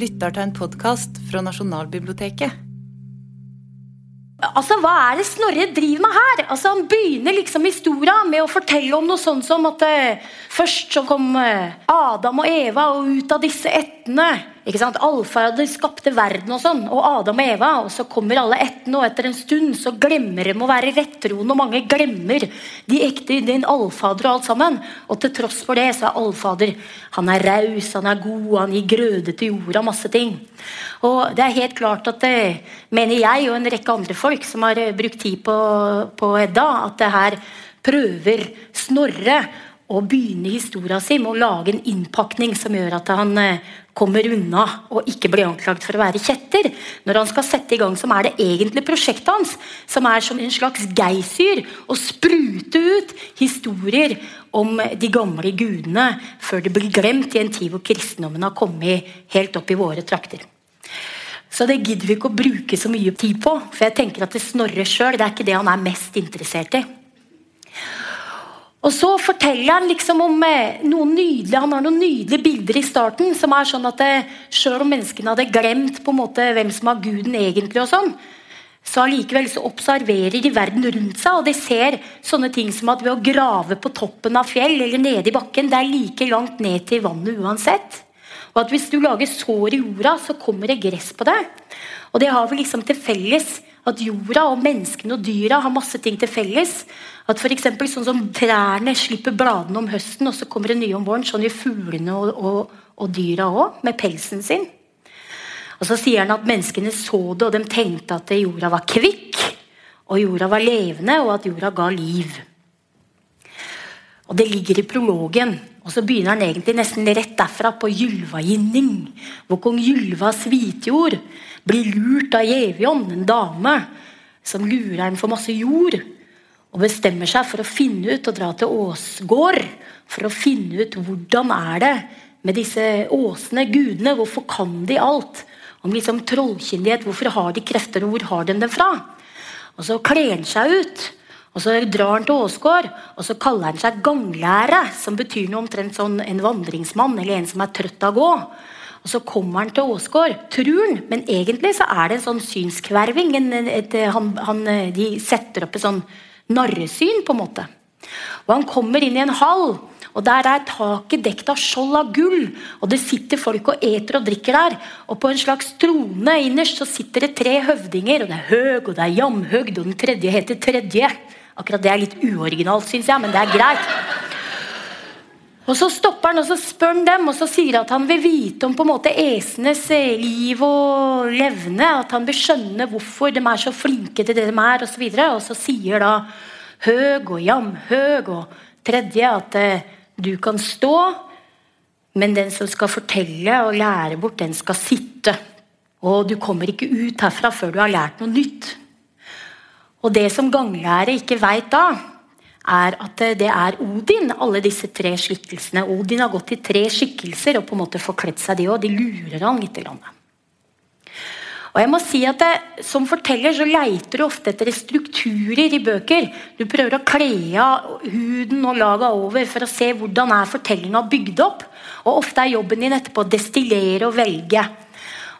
lytter til en podkast fra Nasjonalbiblioteket. Altså, Hva er det Snorre driver med her? Altså, Han begynner liksom historia med å fortelle om noe sånt som at eh, først så kom eh, Adam og Eva, og ut av disse ættene ikke sant? Allfader skapte verden, og sånn, og Adam og Eva. Og så kommer alle ættene, og etter en stund så glemmer de å være rettroende. Og mange glemmer de ekte, din allfader og alt sammen. Og til tross for det så er allfader han er raus, han er god, han gir grøde til jorda, masse ting. Og det er helt klart at det, mener jeg og en rekke andre folk som har eh, brukt tid på, på Edda, at det her prøver Snorre å begynne historia si med å lage en innpakning som gjør at han eh, kommer unna og ikke blir anklagd for å være kjetter. Når han skal sette i gang, som er det egentlige prosjektet hans, som er som en slags geysir, å sprute ut historier om de gamle gudene før det blir glemt i en tid hvor kristendommen har kommet helt opp i våre trakter. Så det gidder vi ikke å bruke så mye tid på, for jeg tenker at det Snorre sjøl er ikke det han er mest interessert i. Og så forteller han liksom om eh, noen nydelige, han har noen nydelige bilder i starten som er sånn at eh, selv om menneskene hadde glemt på en måte hvem som var guden egentlig, og sånn, så allikevel så observerer de verden rundt seg, og de ser sånne ting som at ved å grave på toppen av fjell eller nede i bakken, det er like langt ned til vannet uansett. Og at hvis du lager sår i jorda, så kommer det gress på det. Og det har vi liksom til felles at jorda og menneskene og dyra har masse ting til felles. At for eksempel, sånn som Trærne slipper bladene om høsten, og så kommer det nye om våren. Sånn gjør fuglene og, og, og dyra òg, med pelsen sin. Og Så sier han at menneskene så det, og de tenkte at jorda var kvikk. Og jorda var levende, og at jorda ga liv. Og Det ligger i prologen. Og så begynner han egentlig nesten rett derfra på Gylvaginning, hvor kong Gylva Svitjord blir lurt av Gjevjon, en dame som lurer ham for masse jord og bestemmer seg for å finne ut og dra til Åsgård for å finne ut hvordan er det med disse åsene, gudene. Hvorfor kan de alt? Om liksom trollkyndighet. Hvorfor har de krefter, og hvor har de dem fra? Og Så kler han seg ut, og så drar han til Åsgård. Og så kaller han seg ganglære, som betyr noe omtrent sånn en vandringsmann eller en som er trøtt av å gå. Og Så kommer han til Åsgård, tror han, men egentlig så er det en sånn synskverving. En, et, han, han, de setter opp et sånn narresyn, på en måte. Og Han kommer inn i en hall, og der er taket dekt av skjold av gull. Og det sitter folk og eter og drikker der. Og på en slags trone innerst så sitter det tre høvdinger. Og det er Høg, og det er Jamhøgd, og den tredje heter Tredje. Akkurat det er litt uoriginalt, syns jeg, men det er greit. Og Så stopper han og så spør han dem, og så sier at han vil vite om på en måte esenes liv og levne. At han vil skjønne hvorfor de er så flinke til det de er, osv. Og, så og så sier da Høg og Jamhøg og tredje at eh, du kan stå, men den som skal fortelle og lære bort, den skal sitte. Og du kommer ikke ut herfra før du har lært noe nytt. Og det som ganglære ikke veit da, er at det er Odin, alle disse tre skikkelsene. Odin har gått i tre skikkelser og på en måte forkledd seg, de òg. De lurer han litt. Og jeg må si at det, Som forteller så leiter du ofte etter strukturer i bøker. Du prøver å kle av huden og laga over for å se hvordan er fortellinga bygd opp. Og Ofte er jobben din etterpå å destillere og velge.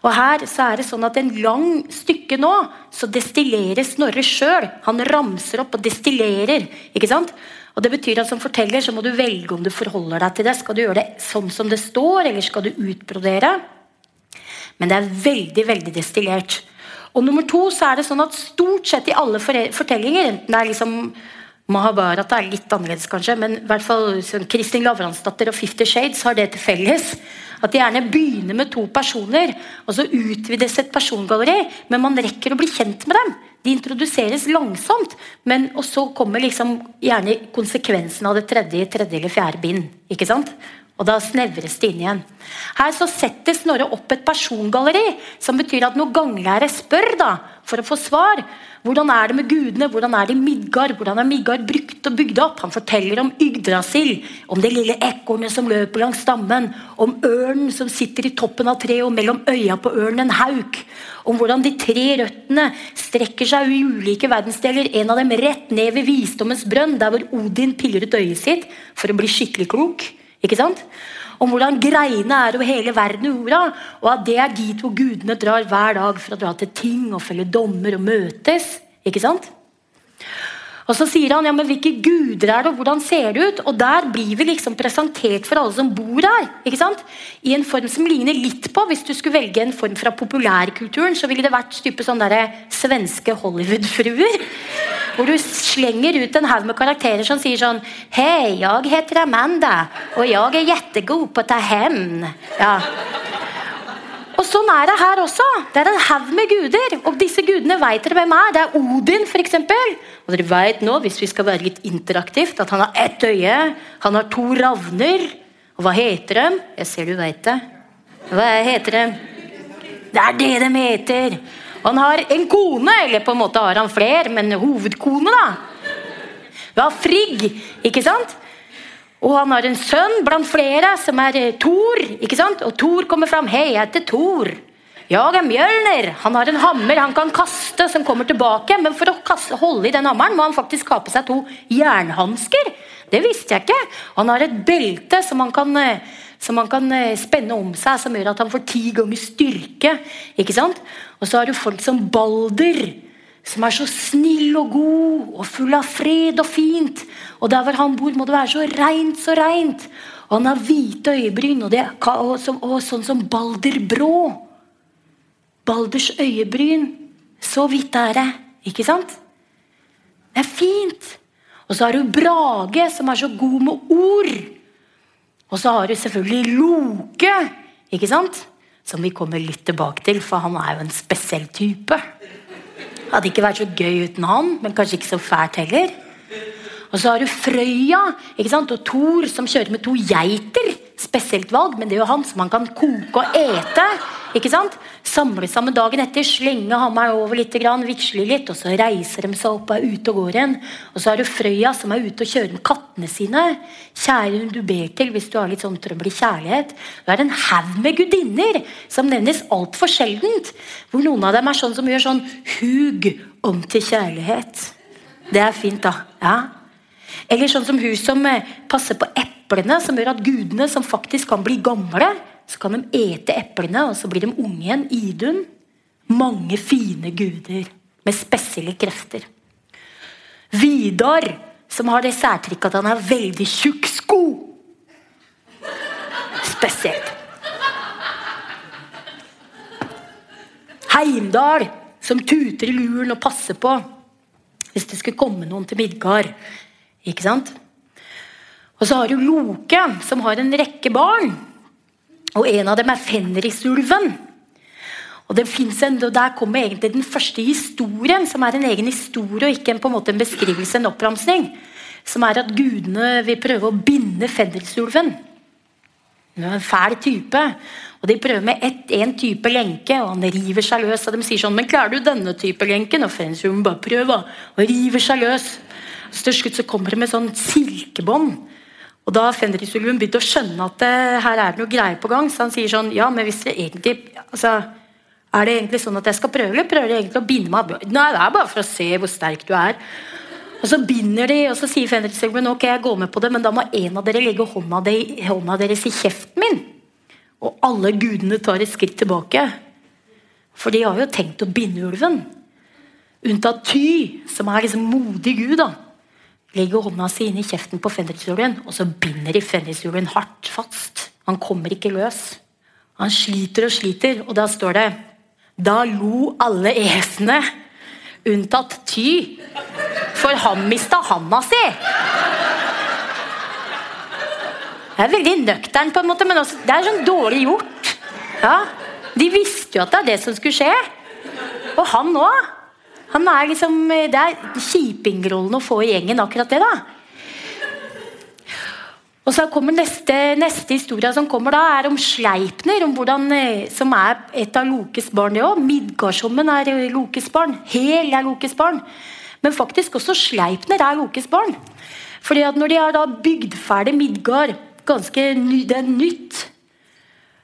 Og her så er det sånn at En lang stykke nå så destillerer Snorre sjøl. Han ramser opp og destillerer. ikke sant? Og det betyr at Som forteller så må du velge om du forholder deg til det. Skal du gjøre det sånn som det står, eller skal du utbrodere? Men det er veldig veldig destillert. Og nummer to så er det sånn at stort sett i alle fortellinger, enten det er liksom Mahabharata er litt annerledes, kanskje, men i hvert fall sånn, Kristin Lavransdatter og Fifty Shades har det til felles at de gjerne begynner med to personer, og så utvides et persongalleri, men man rekker å bli kjent med dem. De introduseres langsomt, men, og så kommer liksom gjerne konsekvensen av det tredje, tredje eller fjerde bind. ikke sant? Og da snevres det inn igjen. Her så setter Snorre opp et persongalleri, som betyr at når ganglære spør da, for å få svar, hvordan er det med gudene? Hvordan er det i Midgard? Hvordan er Midgard brukt og bygd opp? Han forteller om Yggdrasil, om det lille ekornet som løper langs stammen, om ørnen som sitter i toppen av treet, og mellom øya på ørnen en hauk. Om hvordan de tre røttene strekker seg i ulike verdensdeler. En av dem rett ned ved visdommens brønn, der hvor Odin piller ut øyet sitt for å bli skikkelig klok. Ikke sant? Om hvordan greiene er over hele verden og jorda. Og at det er dit hvor gudene drar hver dag for å dra til ting og følge dommer og møtes. Ikke sant? Og så sier han ja, men hvilke guder er det, og hvordan ser det ut? Og der blir vi liksom presentert for alle som bor her. ikke sant? I en form som ligner litt på Hvis du skulle velge en form fra populærkulturen, så ville det vært type sånne der, svenske Hollywood-fruer. Hvor du slenger ut en haug med karakterer som sier sånn Hei, jeg heter Amanda, og jeg er jettegod på å ta hevn. Ja. Og Sånn er det her også. Det er en haug med guder. Og disse gudene vet dere hvem er. Det er Odin, f.eks. Og dere vet nå, hvis vi skal være litt interaktivt, at han har ett øye. Han har to ravner. Og hva heter de? Jeg ser du vet det. Hva heter de? Det er det de heter. Han har en kone, eller på en måte har han flere, men hovedkone, da. Hun har Frigg, ikke sant? Og han har en sønn blant flere som er eh, Thor. ikke sant? Og Thor kommer fram. 'Hei, jeg heter Thor. Jeg er Mjølner.' Han har en hammer han kan kaste, som kommer tilbake. Men for å kaste, holde i den hammeren må han faktisk ha på seg to jernhansker. Det visste jeg ikke. Han har et belte som han kan, eh, som han kan eh, spenne om seg, som gjør at han får ti ganger styrke. ikke sant? Og så har du folk som Balder som er så snill og god og full av fred og fint. Og der hvor han bor, må det være så reint, så reint. Og han har hvite øyebryn, og, det, og, så, og sånn som Balder Brå. Balders øyebryn. Så hvitt er det. Ikke sant? Det er fint. Og så har du Brage, som er så god med ord. Og så har du selvfølgelig Loke, ikke sant? Som vi kommer litt tilbake til, for han er jo en spesiell type. Hadde ikke vært så gøy uten han, men kanskje ikke så fælt heller. Og så har du Frøya ikke sant? og Thor som kjører med to geiter. Spesielt valg, men det er jo han som man kan koke og ete. ikke sant? Samle sammen dagen etter, slenge hammeren over litt, vigsle litt, og så reiser de seg opp og er ute og går igjen. Og så har du Frøya som er ute og kjører med kattene sine. Kjære hun du ber til hvis du har litt sånn trøbbel i kjærlighet. Det er en haug med gudinner som nevnes altfor sjeldent. Hvor noen av dem er sånn som gjør sånn hug om til kjærlighet. Det er fint, da. ja eller sånn som hun som eh, passer på eplene, som gjør at gudene som faktisk kan bli gamle, så kan de ete eplene, og så blir de unge igjen. Idun. Mange fine guder med spesielle krefter. Vidar, som har det særtrykket at han har veldig tjukk sko. Spesielt. Heimdal, som tuter i luren og passer på hvis det skulle komme noen til Midgard. Ikke sant? Og så har du Loke, som har en rekke barn. Og en av dem er Fenrisulven. Og det en, og Der kommer egentlig den første historien, som er en egen historie og ikke en, en en beskrivelse, en oppramsing. Som er at gudene vil prøve å binde Fenrisulven. Hun er en fæl type. Og De prøver med én type lenke, og han river seg løs. Og de sier sånn 'Men klarer du denne type lenken?' Og Fenrisulven bare prøver. Og river seg løs. Så til slutt så kommer det med sånn silkebånd. Og da har Fenrisulven begynt å skjønne at det, her er det noe greier på gang. Så han sier sånn Ja, men hvis det egentlig altså, Er det egentlig sånn at jeg skal prøve, eller prøver de egentlig å binde meg Nei, det er bare for å se hvor sterk du er. Og så binder de, og så sier Fenrisulven ok, jeg går med på det, men da må en av dere legge hånda, de, hånda deres i kjeften min. Og alle gudene tar et skritt tilbake. For de har jo tenkt å binde ulven. Unntatt Ty, som er liksom modig gud. da legger hånda si inn i kjeften på fenrisulven, og så binder de fenrisulven hardt fast. Han kommer ikke løs. Han sliter og sliter, og da står det Da lo alle esene, unntatt Ty, for han mista handa si. Det er veldig nøktern, på en måte, men også, det er sånn dårlig gjort. Ja, De visste jo at det er det som skulle skje. Og han òg. Han er liksom, Det er kjipingrollen å få i gjengen, akkurat det. da. Og så kommer neste, neste historie som kommer da, er om Sleipner, om hvordan, eh, som er et av Lokes barn. det også. Midgardshommen er Lokes barn. Hel er Lokes barn. Men faktisk også Sleipner er Lokes barn. Fordi at Når de har da bygd ferdig Midgard, ganske ny, det er nytt,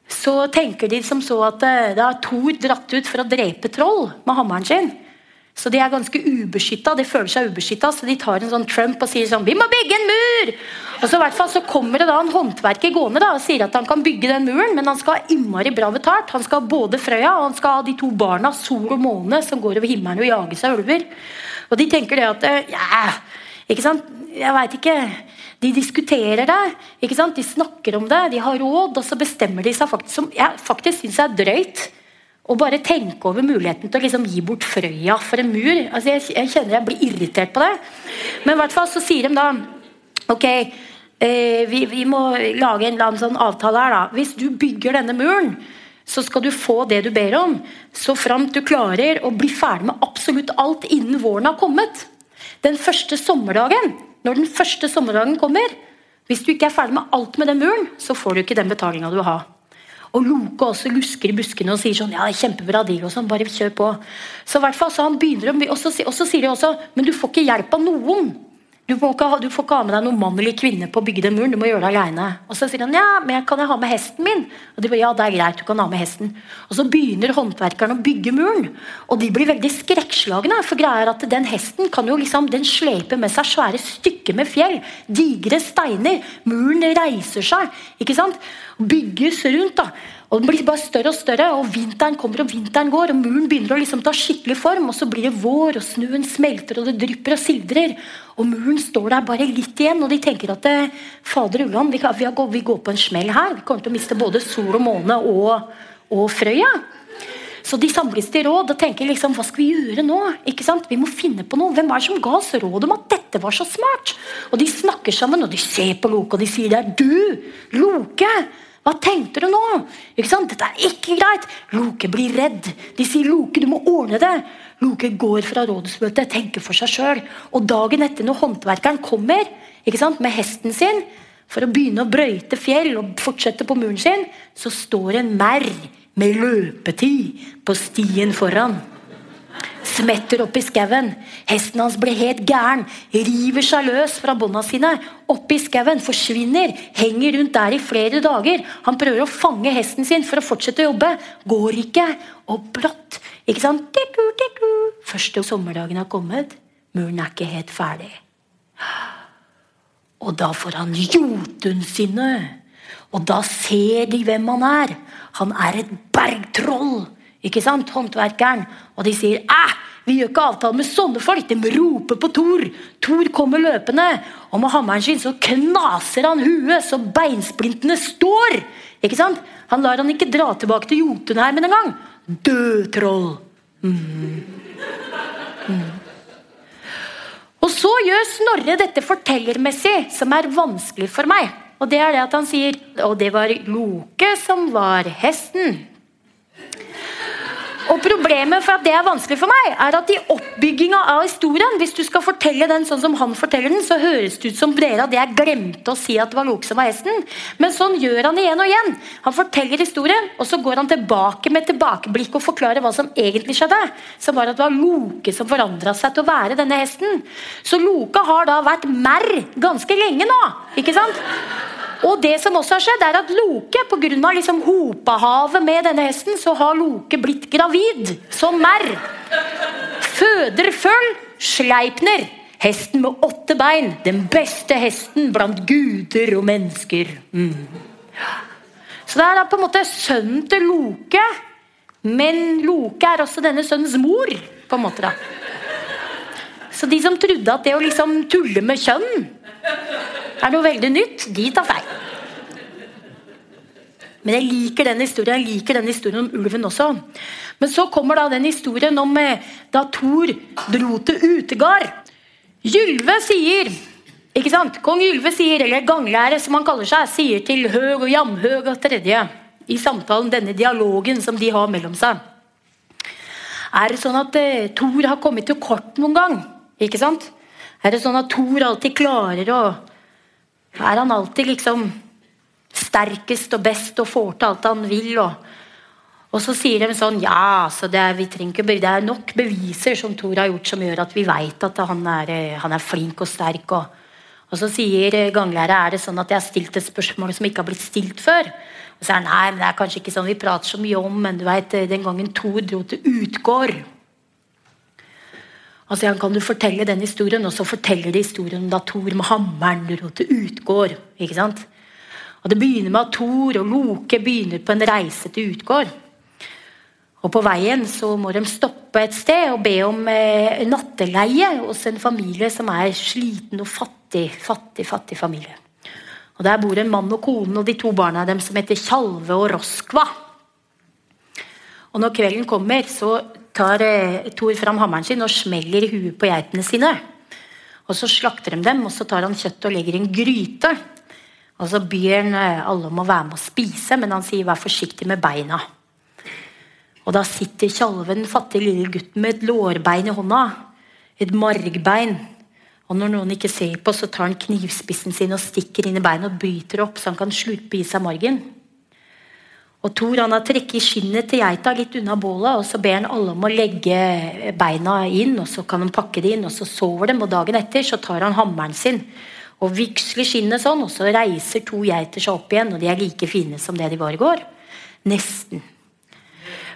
så tenker de som så at eh, da har Thor dratt ut for å drepe troll med hammeren sin. Så de er ganske ubeskytta. De føler seg ubeskytta, så de tar en sånn Trump og sier sånn Vi må bygge en mur! Og så, fall, så kommer det da en håndverker gående da, og sier at han kan bygge den muren, men han skal ha innmari bra betalt. Han skal ha både Frøya og han skal ha de to barna, Sol og Måne, som går over himmelen og jager seg ulver. Og de tenker det at Ja, ikke sant? Jeg veit ikke. De diskuterer det. ikke sant? De snakker om det, de har råd, og så bestemmer de seg faktisk som jeg faktisk syns er drøyt og bare tenke over muligheten til å liksom gi bort Frøya for en mur. Altså jeg, jeg, kjenner jeg blir irritert på det. Men i hvert fall så sier de da Ok, eh, vi, vi, må lage en eller annen sånn avtale her, da. Hvis du bygger denne muren, så skal du få det du ber om. Så framt du klarer å bli ferdig med absolutt alt innen våren har kommet. Den første sommerdagen, når den første sommerdagen kommer, hvis du ikke er ferdig med alt med den muren, så får du ikke den betalinga du vil ha. Og Loke også lusker i buskene og sier sånn Ja, det er kjempebra deal. og sånn, Bare kjør på. Så hvert så han begynner å, og så sier de også Men du får ikke hjelp av noen. Du får, ikke, du får, ikke, ha med deg noen mann eller kvinne på å bygge den muren. Du må gjøre det alene. Og så sier han ja, men kan jeg ha med hesten min? Og de bare, ja, det er greit, du kan ha med hesten. Og så begynner håndverkerne å bygge muren. Og de blir veldig skrekkslagne. For greia er at den hesten kan jo liksom, den sleper med seg svære stykker med fjell. Digre steiner. Muren reiser seg. ikke sant? Bygges rundt. da. Og Den blir bare større og større, og vinteren kommer og vinteren går. og Muren begynner å liksom ta skikkelig form, og så blir det vår, og snøen smelter, og det drypper og sildrer. Og muren står der bare litt igjen, og de tenker at eh, fader ulland, vi, vi, går på en smell her. Vi kommer til å miste både sol og måne og, og Frøya. Så de samles til råd og tenker liksom, hva skal vi gjøre nå? Ikke sant? Vi må finne på noe. Hvem er det som ga oss råd om at dette var så smart? Og De snakker sammen og de ser på Loke og de sier det er du, Loke. Hva tenkte du nå? Ikke sant? Dette er ikke greit! Loke blir redd. De sier 'Loke, du må ordne det'. Loke går fra rådsmøtet, tenker for seg sjøl. Og dagen etter, når håndverkeren kommer ikke sant, med hesten sin for å begynne å brøyte fjell og fortsette på muren sin, så står en merr med løpetid på stien foran smetter opp i skauen. Hesten hans blir helt gæren, river seg løs fra bånda sine. Opp i skauen, forsvinner, henger rundt der i flere dager. Han prøver å fange hesten sin for å fortsette å jobbe. Går ikke. Og brått ikke sant? Tiku, tiku. Første sommerdagen har kommet. Muren er ikke helt ferdig. Og da får han Jotun Og da ser de hvem han er. Han er et bergtroll ikke sant, håndverkeren. Og de sier æh, vi gjør ikke avtale med sånne folk! De roper på Thor. Thor kommer løpende, og med hammeren sin så knaser han huet så beinsplintene står! Ikke sant? Han lar han ikke dra tilbake til Jotunheimen engang. Død troll! Mm. Mm. Og så gjør Snorre dette fortellermessig, som er vanskelig for meg. Og det er det at han sier Og det var Loke som var hesten. Og Problemet for at det er vanskelig for meg, er at i oppbygginga av historien Hvis du skal fortelle den sånn som han forteller den, så høres det ut som dere at jeg glemte å si at det var Loke som var hesten. Men sånn gjør han igjen og igjen. Han forteller historien, og så går han tilbake med tilbakeblikk og forklarer hva som egentlig skjedde. Som var at det var Loke som forandra seg til å være denne hesten. Så Loke har da vært merr ganske lenge nå. ikke sant? Og det som også har skjedd, er at Loke, pga. Liksom hopehavet med denne hesten, så har Loke blitt gravid som merr. Føder føll, Sleipner. Hesten med åtte bein. Den beste hesten blant guder og mennesker. Mm. Så det er da på en måte sønnen til Loke, men Loke er også denne sønnens mor. på en måte da. Så de som trodde at det å liksom tulle med kjønn er noe veldig nytt, de tar feil. Men jeg liker den historien jeg liker den historien om ulven også. Men så kommer da den historien om eh, da Thor dro til utegard. Gylve sier ikke sant? Kong Ylve sier, eller ganglære som han kaller seg, sier til Høg og Jamhøg og tredje i samtalen, denne dialogen som de har mellom seg. Er det sånn at eh, Thor har kommet til kort noen gang? Ikke sant? Er det sånn at Thor alltid klarer å er han alltid liksom sterkest og best og får til alt han vil. Og, og så sier de sånn Ja, så det er, ikke, det er, nok beviser som Thor har gjort, som gjør at vi vet at han er, han er flink og sterk. Og, og så sier ganglæret er det sånn at jeg har stilt et spørsmål som ikke har blitt stilt før. Og så er han, nei, men det er kanskje ikke sånn vi prater så mye om, men du vet, den gangen Thor dro til Utgård Og han kan du fortelle den historien, og så forteller de historien om da Thor med hammeren til Utgård. ikke sant? Og Det begynner med at Thor og Loke begynner på en reise til Utgård. Og På veien så må de stoppe et sted og be om eh, natteleie hos en familie som er sliten og fattig. Fattig, fattig familie. Og Der bor en mann og kone og de to barna dem som heter Tjalve og Roskva. Og Når kvelden kommer, så tar eh, Thor fram hammeren sin og smeller huet på geitene sine. Og Så slakter de dem, og så tar han kjøttet og legger i en gryte. Og Så byr han eh, alle om å være med og spise, men han sier 'vær forsiktig med beina'. Og Da sitter Tjalve, den fattige lille gutten, med et lårbein i hånda. Et margbein. Og når noen ikke ser på, så tar han knivspissen sin og stikker inn i beinet og bryter opp, så han kan slurpe i seg margen. Og Thor han har trekket skinnet til geita litt unna bålet, og så ber han alle om å legge beina inn, og så kan de pakke det inn, og så sover de, og dagen etter så tar han hammeren sin og vigsler skinnet sånn, og så reiser to geiter seg opp igjen, og de er like fine som det de var i går. Nesten.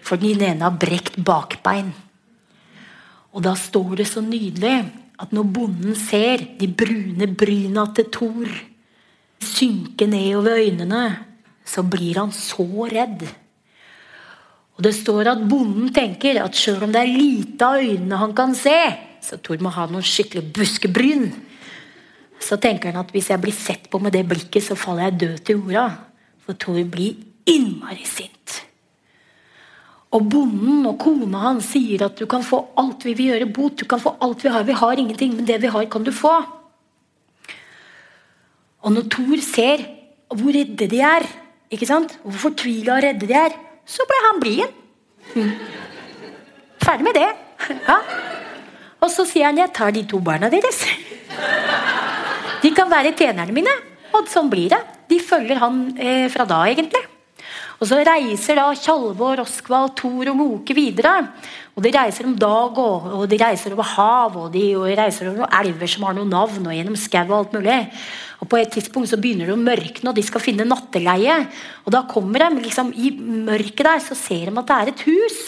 For den ene har brekt bakbein. Og da står det så nydelig at når bonden ser de brune bryna til Thor synke nedover øynene, så blir han så redd. Og det står at bonden tenker at sjøl om det er lite av øynene han kan se, så Thor må ha noen skikkelig buskebryn. Så tenker han at hvis jeg blir sett på med det blikket, så faller jeg død til jorda. For Thor blir innmari sint. Og bonden og kona hans sier at du kan få alt vi vil gjøre bot. Du kan få alt vi har. Vi har ingenting, men det vi har, kan du få. Og når Thor ser hvor redde de er, ikke sant? hvor fortvila og redde de er, så ble han blid. Mm. Ferdig med det. Ja. Og så sier han 'jeg tar de to barna deres'. De kan være tjenerne mine. Og sånn blir det. De følger han eh, fra da, egentlig. Og Så reiser da Tjalve og Roskvald, Thor og Moke videre. Og De reiser om dag, og, og de reiser over hav, og de og reiser over noen elver som har noen navn, og gjennom skau og alt mulig. Og På et tidspunkt så begynner det å mørkne, og de skal finne natteleie. Og Da kommer de liksom i mørket der, så ser de at det er et hus.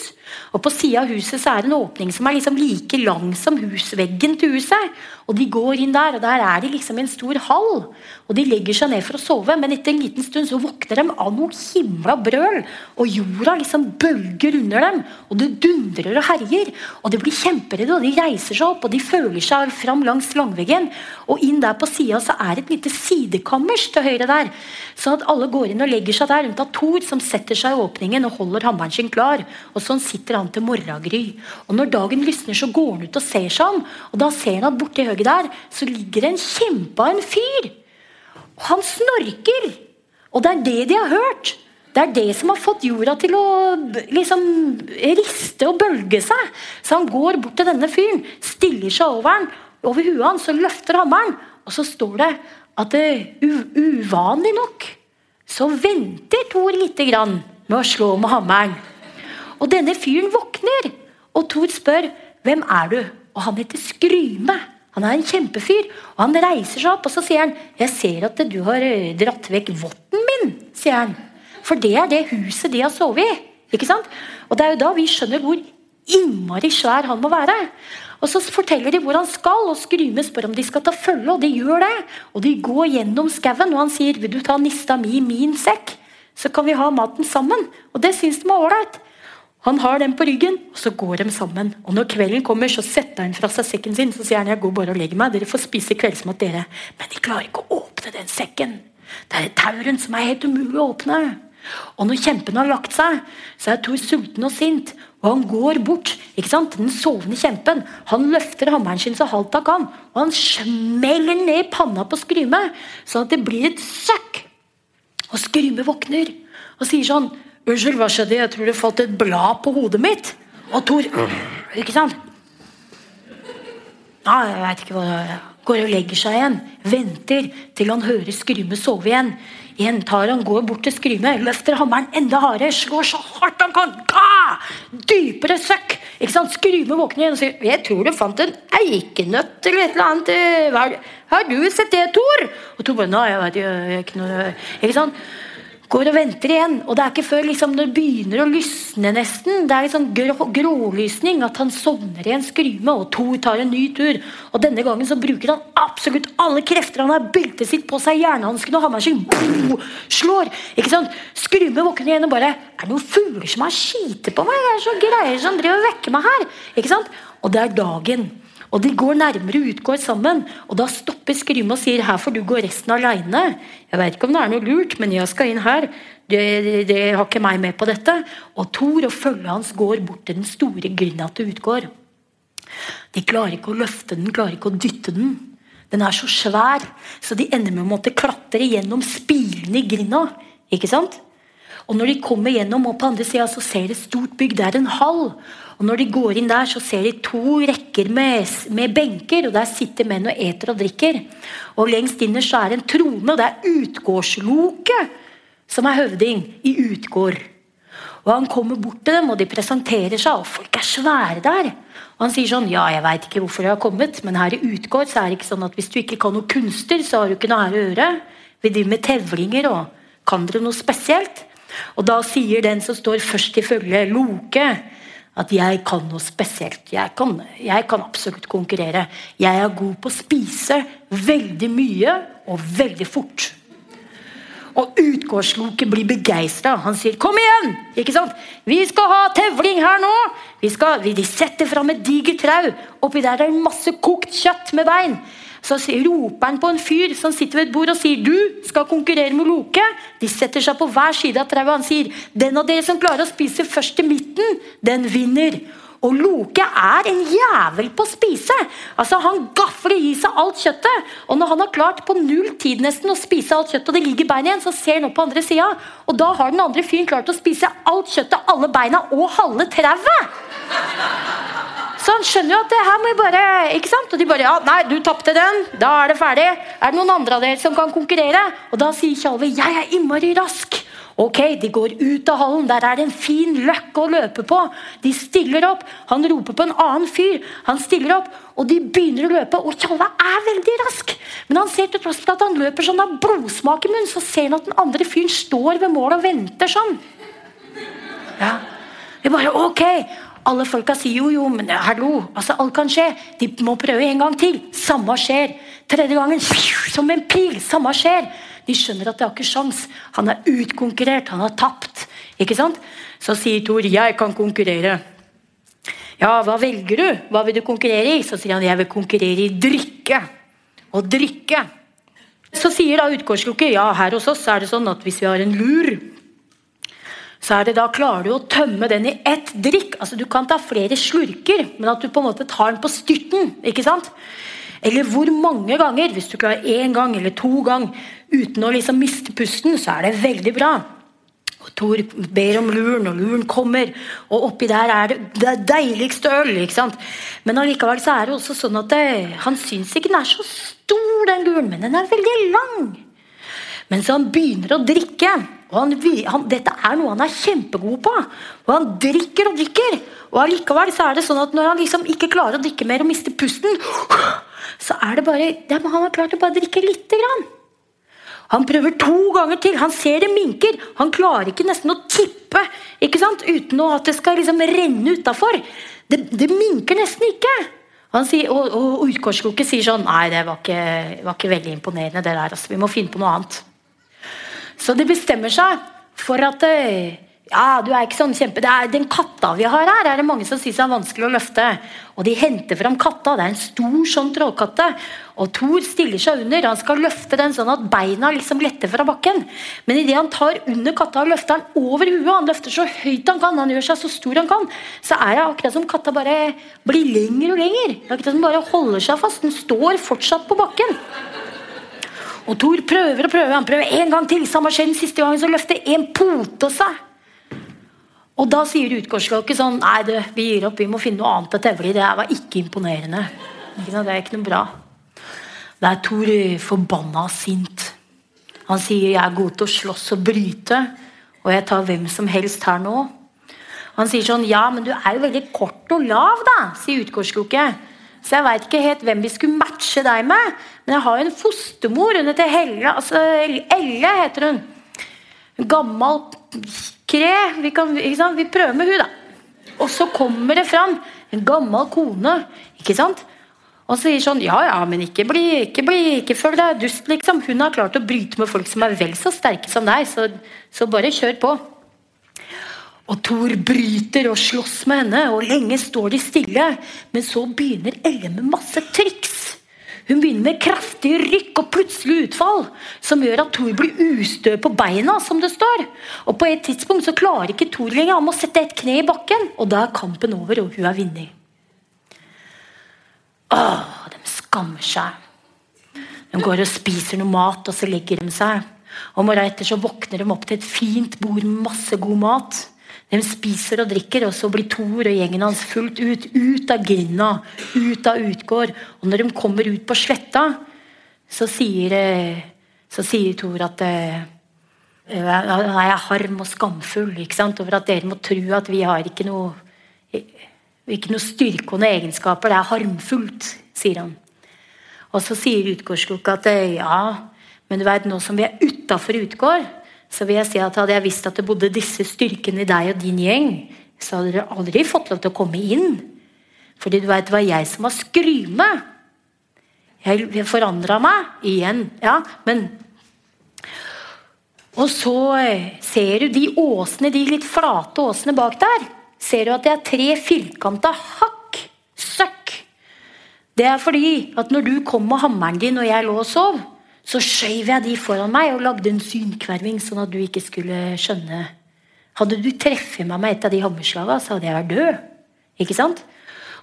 Og På sida av huset så er det en åpning som er liksom like lang som husveggen til huset. Og De går inn der, og der er de liksom i en stor hall. Og De legger seg ned for å sove, men etter en liten stund så våkner de av noe himla brøl. Og jorda liksom bølger under dem, og det dundrer og herjer. Og det blir kjemperedde, og de reiser seg opp og de føler seg fram langs langveggen. Og inn der på sida er et lite sidekammers til høyre der. Sånn at alle går inn og legger seg der, unntatt Thor, som setter seg i åpningen og holder hammeren sin klar. Og sånn sitter han til morgengry. Og når dagen lysner, så går han ut og ser seg om. Og da ser han at borti høyre der så ligger det en kjempe av en fyr. Og han snorker. Og det er det de har hørt. Det er det som har fått jorda til å liksom riste og bølge seg. Så han går bort til denne fyren, stiller seg over han, over huet hans og løfter hammeren. Og så står det at det uvanlig nok så venter Thor lite grann med å slå med hammeren. Og denne fyren våkner, og Thor spør hvem er du? Og han heter Skryme. Han er en kjempefyr. og Han reiser seg opp og så sier han, 'Jeg ser at du har eh, dratt vekk votten min', sier han. For det er det huset de har sovet i. ikke sant? Og Det er jo da vi skjønner hvor innmari svær han må være. Og Så forteller de hvor han skal, og Skryme spør om de skal ta følge. Og de gjør det. Og de går gjennom skauen, og han sier 'Vil du ta nista mi i min sekk?' Så kan vi ha maten sammen. Og det syns de er ålreit. Han har den på ryggen, og så går de sammen. Og når kvelden kommer, så setter han fra seg sekken sin. Så sier han jeg går bare og legger meg. Dere får spise kveldsmat, dere. Men de klarer ikke å åpne den sekken. Det er et tau rundt som er helt umulig å åpne. Og når kjempen har lagt seg, så er Thor sulten og sint. Og han går bort. ikke sant? Den sovende kjempen. Han løfter hammeren sin så halvt han kan. Og han smeller ned panna på Skryme, sånn at det blir et søkk. Og Skryme våkner og sier sånn 'Unnskyld, hva skjedde? Jeg tror det falt et blad på hodet mitt.' Og Thor Ikke sant? Ja, jeg veit ikke hva det er. Går og legger seg igjen. Venter til han hører Skryme sove igjen. Igjen tar han, går bort til Skryme, løfter hammeren enda hardere, slår så hardt han kan. Ga! Dypere søkk! Ikke sant? Skryme våkner igjen og sier 'Jeg tror du fant en eikenøtt eller et eller annet.' Har, du sett det, Tor? Og Tor bare 'Nei, jeg vet ikke noe Ikke sant? Går og venter igjen. Og det er ikke før liksom, det begynner å lysne nesten, det er liksom grå, grålysning, at han sovner i en skryme, og Thor tar en ny tur. Og denne gangen så bruker han absolutt alle krefter. Han har beltet sitt på seg, jernhansken og hammeren sin. Slår! ikke sant? Skryme våkner igjen og bare Er det noen fugler som har skitet på meg? Det er så greier som driver og vekker meg her. ikke sant? Og det er dagen. Og de går nærmere og utgår sammen. Og da stopper Skrym og sier her får du gå resten aleine. Jeg vet ikke om det er noe lurt, men jeg skal inn her. Det, det har ikke meg med på dette. Og Thor og følget hans går bort til den store grinda til utgård. De klarer ikke å løfte den, klarer ikke å dytte den. Den er så svær, så de ender med å måtte klatre gjennom spilene i grinda. Ikke sant? Og når de kommer gjennom, og på andre sida så ser de et stort bygg. Det er en hall. Og når de går inn der, så ser de to rekker med, med benker, og der sitter menn og eter og drikker. Og lengst innerst er det en trone, og det er utgårdsloket som er høvding i Utgård. Og Han kommer bort til dem, og de presenterer seg, og folk er svære der. Og Han sier sånn Ja, jeg veit ikke hvorfor jeg har kommet, men her i Utgård så er det ikke sånn at hvis du ikke kan noe kunster, så har du ikke noe her å gjøre. Vi driver med tevlinger, og kan dere noe spesielt? Og da sier den som står først i følge, Loke, at jeg kan noe spesielt. Jeg kan, jeg kan, absolutt konkurrere. Jeg er god på å spise veldig mye og veldig fort. Og utgårdsloket blir begeistra. Han sier 'kom igjen'! ikke sant? Vi skal ha tevling her nå! Vi skal, de setter fram et digert trau. Oppi der er det masse kokt kjøtt med bein. Så roper han på en fyr som sitter ved et bord og sier du skal konkurrere med Loke. De setter seg på hver side av trauet. Han sier den av dere som klarer å spise først til midten, den vinner. Og Loke er en jævel på å spise. Altså Han gafler i seg alt kjøttet. Og når han har klart på null tid nesten å spise alt kjøttet, og det ligger bein igjen, så ser han opp på andre sida. Og da har den andre fyren klart å spise alt kjøttet, alle beina og halve trauet. Så han skjønner jo at det her må jo bare ikke sant? Og de bare ja, nei, du tapte den. Da er det ferdig. Er det noen andre av dere som kan konkurrere? Og da sier Tjalve jeg er innmari rask. Ok, De går ut av hallen. Der er det en fin løkke å løpe på. De stiller opp. Han roper på en annen fyr. Han stiller opp, og de begynner å løpe. Og Tjalve er veldig rask. Men han ser til tross for at han løper sånn av blodsmak i munnen, så ser han at den andre fyren står ved målet og venter sånn. Ja. Vi bare ok, alle folka sier jo, jo, men hallo, altså alt kan skje. De må prøve en gang til. Samme skjer. Tredje gangen, som en pil. Samme skjer. De skjønner at de har ikke sjans. Han er utkonkurrert, han har tapt. Ikke sant? Så sier Thor, 'Jeg kan konkurrere'. Ja, hva velger du? Hva vil du konkurrere i? Så sier han, 'Jeg vil konkurrere i drikke'. Og drikke. Så sier da utgårdslukket, ja, her hos oss er det sånn at hvis vi har en lur så er det da klarer du å tømme den i ett drikk. Altså Du kan ta flere slurker, men at du på en måte tar den på styrten. ikke sant? Eller hvor mange ganger. Hvis du klarer én gang eller to ganger uten å liksom miste pusten, så er det veldig bra. Og Thor ber om luren, og luren kommer. Og oppi der er det det deiligste øl. ikke sant? Men allikevel så er det også sånn at det, han syns ikke den er så stor, den luren, men den er veldig lang. Mens han begynner å drikke. Han, han, Dette er noe han er kjempegod på. Og han drikker og drikker. Og allikevel så er det sånn at når han liksom ikke klarer å drikke mer og mister pusten, så er det bare det, Han har klart å bare drikke lite grann. Han prøver to ganger til. Han ser det minker. Han klarer ikke nesten å tippe ikke sant? uten at det skal liksom renne utafor. Det, det, minker nesten ikke. Sier, og, og Utgårdsloket sier sånn Nei, det var ikke, var ikke veldig imponerende. det der, altså. Vi må finne på noe annet. Så de bestemmer seg for at eh, ja, du er ikke sånn kjempe... Er Den katta vi har her, er det mange som syns er vanskelig å løfte. Og de henter fram katta. Det er en stor sånn trollkatte. Og Thor stiller seg under. Han skal løfte den sånn at beina liksom letter fra bakken. Men idet han tar under katta og løfter den over huet, han løfter så høyt han kan, han gjør seg så stor han kan, så er det akkurat som katta bare blir lenger og er akkurat som bare holder seg fast. Den står fortsatt på bakken. Og Thor prøver og prøver. Han prøver en gang til. Samme skjell siste gangen, så løfter en pote seg. Og da sier utgårdslokket sånn Nei, du, vi gir opp. Vi må finne noe annet å tevle i. Det var ikke imponerende. Det er ikke noe bra. Da er Thor forbanna sint. Han sier jeg er god til å slåss og bryte, og jeg tar hvem som helst her nå. Han sier sånn Ja, men du er jo veldig kort og lav, da, sier utgårdslokket. Så jeg veit ikke helt hvem vi skulle matche deg med. Men jeg har jo en fostermor. Hun heter Helle. Altså Elle heter hun. En gammel kre. Vi, kan, vi prøver med hun da. Og så kommer det fram en gammel kone. ikke sant? Og sier sånn Ja, ja, men ikke bli, ikke bli, ikke føl deg dust, liksom. Hun har klart å bryte med folk som er vel så sterke som deg, så, så bare kjør på. Og Thor bryter og slåss med henne, og lenge står de stille. Men så begynner Elle med masse triks. Hun begynner med kraftige rykk og plutselig utfall, som gjør at Thor blir ustø på beina, som det står. Og på et tidspunkt så klarer ikke Thor lenger. Han må sette et kne i bakken, og da er kampen over, og hun er vinner. Åh, de skammer seg. De går og spiser noe mat, og så legger de seg. Og morgenen etter så våkner de opp til et fint bord med masse god mat. De spiser og drikker, og så blir Thor og gjengen hans fullt ut. Ut av grinda, ut av Utgård. Og når de kommer ut på sletta, så sier, eh, sier Thor at han er harm og skamfull over at dere må tro at vi har ikke noe ikke noe styrke egenskaper. Det er harmfullt, sier han. Og så sier Utgårdskog at ja, men du vet, nå som vi er utafor Utgård, så vil jeg si at hadde jeg visst at det bodde disse styrkene i deg og din gjeng, så hadde dere aldri fått lov til å komme inn. Fordi du vet, det var jeg som var skryme. Jeg forandra meg igjen. Ja, men Og så eh, ser du de åsene, de litt flate åsene bak der ser du at det er tre firkanta hakk. Søkk. Det er fordi at når du kom med hammeren din og jeg lå og sov, så skjøv jeg de foran meg og lagde en synkverving, sånn at du ikke skulle skjønne. Hadde du treffet meg med et av de hammerslagene, så hadde jeg vært død. Ikke sant?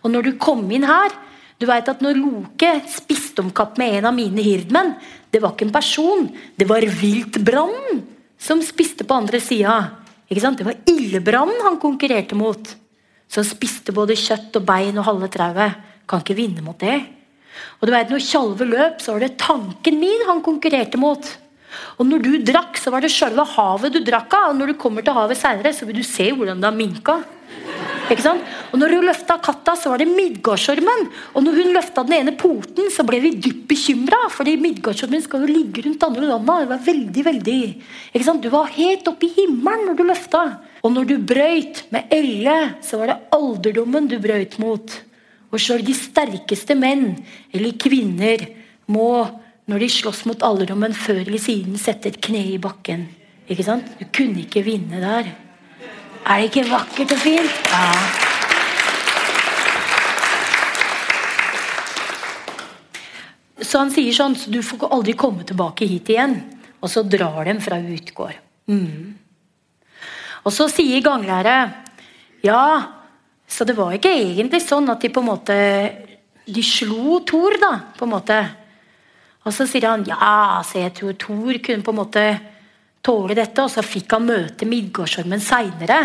Og når du kom inn her Du vet at når Loke spiste om kapp med en av mine hirdmenn, det var ikke en person, det var viltbrannen som spiste på andre sida. Det var ildebrannen han konkurrerte mot. Som spiste både kjøtt og bein og halve trauet. Kan ikke vinne mot det. Og du vet, Når Tjalve løp, så var det tanken min han konkurrerte mot. Og når du drakk, så var det sjølve havet du drakk av. Og når du kommer til havet seinere, så vil du se hvordan det har minka. Ikke sant? Og når hun løfta katta, så var det Midgårdsormen. Og når hun løfta den ene poten, så ble vi dypt bekymra. Fordi Midgårdsormen skal jo ligge rundt andre landa. Det var veldig, veldig ikke sant? Du var helt oppe i himmelen når du løfta. Og når du brøyt med Elle, så var det alderdommen du brøyt mot. Og sjøl de sterkeste menn eller kvinner må, når de slåss mot alderdommen, før eller siden sette et kne i bakken. Ikke sant? Du kunne ikke vinne der. Er det ikke vakkert og fint? Ja. Så han sier sånn så Du får aldri komme tilbake hit igjen. Og så drar de fra Utgård. Mm. Og så sier ganglæret Ja, så det var ikke egentlig sånn at de på en måte De slo Thor, da, på en måte. Og så sier han ja, så jeg tror Thor kunne på en måte tåle dette. Og så fikk han møte Midgårdsormen seinere.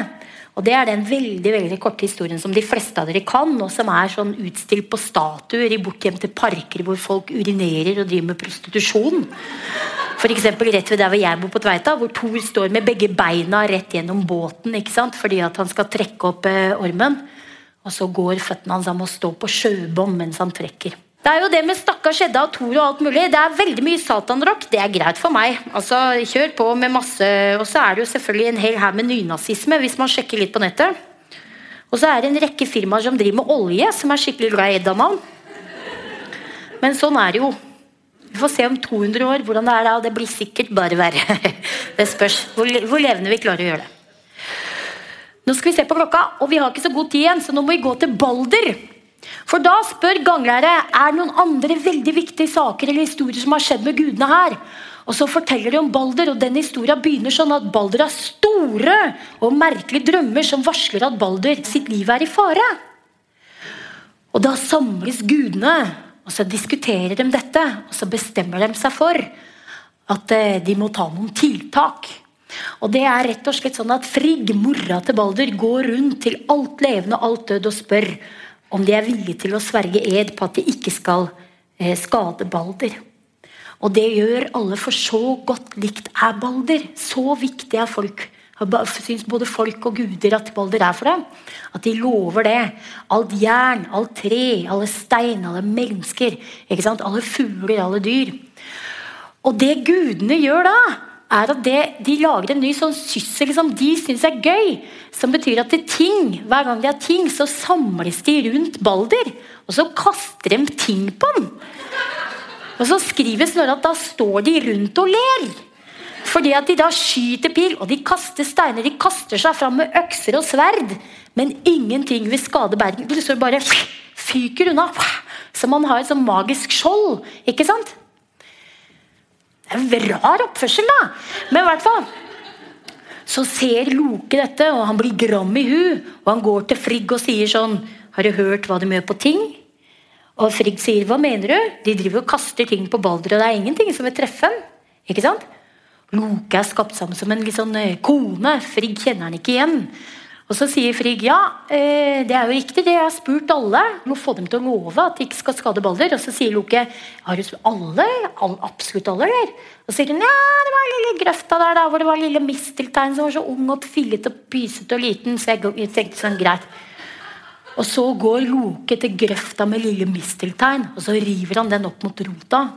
Og Det er den veldig veldig korte historien som de fleste av dere kan, og som er sånn utstilt på statuer i bortgjemte parker hvor folk urinerer og driver med prostitusjon. Eksempel, rett ved der hvor jeg bor på Tveita, hvor Thor står med begge beina rett gjennom båten ikke sant? fordi at han skal trekke opp eh, ormen. Og så går føttene hans han må stå på sjøbånd mens han trekker. Det er jo det med stakkars Edda og Tor og alt mulig. Det er veldig mye satanrock. Det er greit for meg. Altså, Kjør på med masse Og så er det jo selvfølgelig en hel haug med nynazisme, hvis man sjekker litt på nettet. Og så er det en rekke firmaer som driver med olje, som er skikkelig glad i Edda-navn. Men sånn er det jo. Vi får se om 200 år hvordan det er da. Det blir sikkert bare verre. Det spørs hvor, hvor levende vi klarer å gjøre det. Nå skal vi se på klokka, og vi har ikke så god tid igjen, så nå må vi gå til Balder. For da spør ganglære er det noen andre veldig viktige saker eller historier som har skjedd med gudene her. Og så forteller de om Balder, og den historien begynner sånn at Balder har store og merkelige drømmer som varsler at Balder sitt liv er i fare. Og da samles gudene, og så diskuterer de dette. Og så bestemmer de seg for at eh, de må ta noen tiltak. Og det er rett og slett sånn at Frigg, mora til Balder, går rundt til alt levende og alt død og spør om de er villige til å sverge ed på at de ikke skal eh, skade Balder. Og det gjør alle, for så godt likt er Balder. Så viktig er folk. Syns både folk og guder at Balder er for dem. At de lover det. Alt jern, alt tre, alle stein, alle mennesker. Alle fugler, alle dyr. Og det gudene gjør da, er at det, de lager en ny sånn syssel som de syns er gøy. Som betyr at ting, hver gang de har ting, så samles de rundt Balder. Og så kaster de ting på ham. Og så skriver Snorre at da står de rundt og ler. Fordi at de da skyter pil, og de kaster steiner. De kaster seg fram med økser og sverd. Men ingenting vil skade Bergen. Plutselig bare fyker unna. Så man har et sånn magisk skjold. Ikke sant? Det er en rar oppførsel, da. Men i hvert fall så ser Loke dette, og han blir gram i hu. Og han går til Frigg og sier sånn Har du hørt hva de gjør på ting? Og Frigg sier, hva mener du? De driver og kaster ting på Balder, og det er ingenting som vil treffe ham. Ikke sant? Loke er skapt sammen som en eh, kone. Frigg kjenner han ikke igjen. Og så sier Frigg ja, eh, det er jo riktig, det. Jeg har spurt alle. Må få dem til å love at de ikke skal skade Balder. Og så sier Loke har du spurt alle? All, absolutt alle, eller? Og så sier hun ja, det var lille grøfta der da, hvor det var lille misteltein som var så ung og fillete og pysete og liten. Så jeg tenkte sånn, greit. Og så går Loke til grøfta med lille misteltein, og så river han den opp mot rota.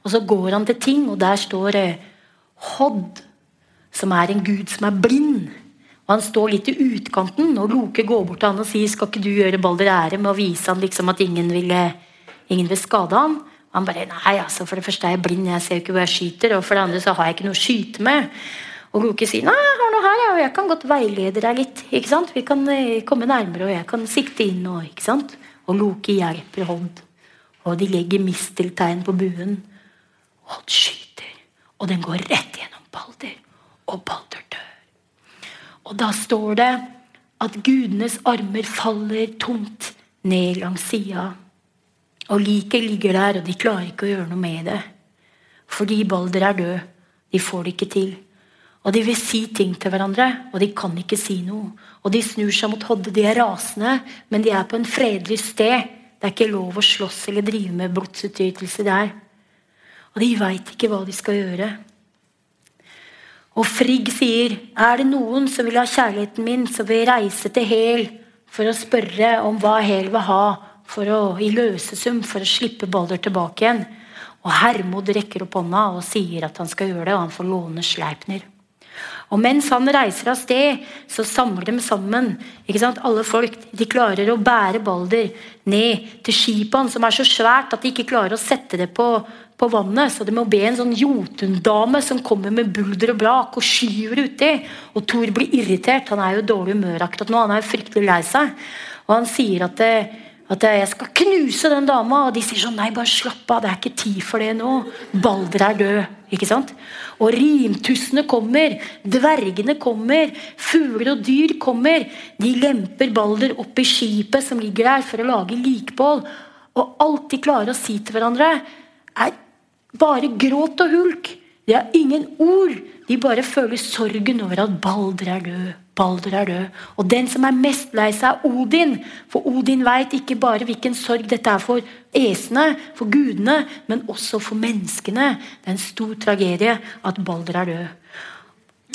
Og så går han til ting, og der står eh, Hodd, som er en gud som er blind. Han står litt i utkanten, og Loke går bort til han og sier skal ikke du gjøre Balder ære med å vise han liksom at ingen vil, ingen vil skade han? Han bare nei, altså for det første er jeg blind, jeg ser jo ikke hvor jeg skyter. Og for det andre så har jeg ikke noe å skyte med. Og Loke sier nei, jeg har noe her, og jeg kan godt veilede deg litt. ikke sant? Vi kan eh, komme nærmere, og jeg kan sikte inn. Og, ikke sant? og Loke hjelper Hodd. Og de legger misteltegn på buen. Og Hodd skyter, og den går rett gjennom Balder. Og Balder. Og da står det at gudenes armer faller tomt ned langs sida. Og liket ligger der, og de klarer ikke å gjøre noe med det. Fordi Balder er død. De får det ikke til. Og de vil si ting til hverandre, og de kan ikke si noe. Og de snur seg mot Hodde. De er rasende, men de er på en fredelig sted. Det er ikke lov å slåss eller drive med blodsutgytelse der. Og de veit ikke hva de skal gjøre. Og Frigg sier, 'Er det noen som vil ha kjærligheten min, så vil jeg reise til Hel for å spørre om hva Hel vil ha for å, i løsesum for å slippe Balder tilbake igjen.' Og Hermod rekker opp hånda og sier at han skal gjøre det, og han får låne Sleipner. Og mens han reiser av sted, så samler de sammen ikke sant? alle folk. De klarer å bære Balder ned til skipet hans, som er så svært at de ikke klarer å sette det på, på vannet. Så de må be en sånn jotundame som kommer med bulder og brak og skyver uti. Og Thor blir irritert. Han er jo i dårlig humør akkurat nå. Han er jo fryktelig lei seg. Og han sier at det, at jeg skal knuse den dama. Og de sier sånn Nei, bare slapp av. Det er ikke tid for det nå. Balder er død. Ikke sant? Og rimtussene kommer. Dvergene kommer. Fugler og dyr kommer. De lemper Balder opp i skipet som ligger der, for å lage likbål. Og alt de klarer å si til hverandre, er bare gråt og hulk. De har ingen ord. De bare føler sorgen over at Balder er død. Balder er død. Og den som er mest lei seg, er Odin. For Odin veit ikke bare hvilken sorg dette er for esene, for gudene, men også for menneskene. Det er en stor tragedie at Balder er død.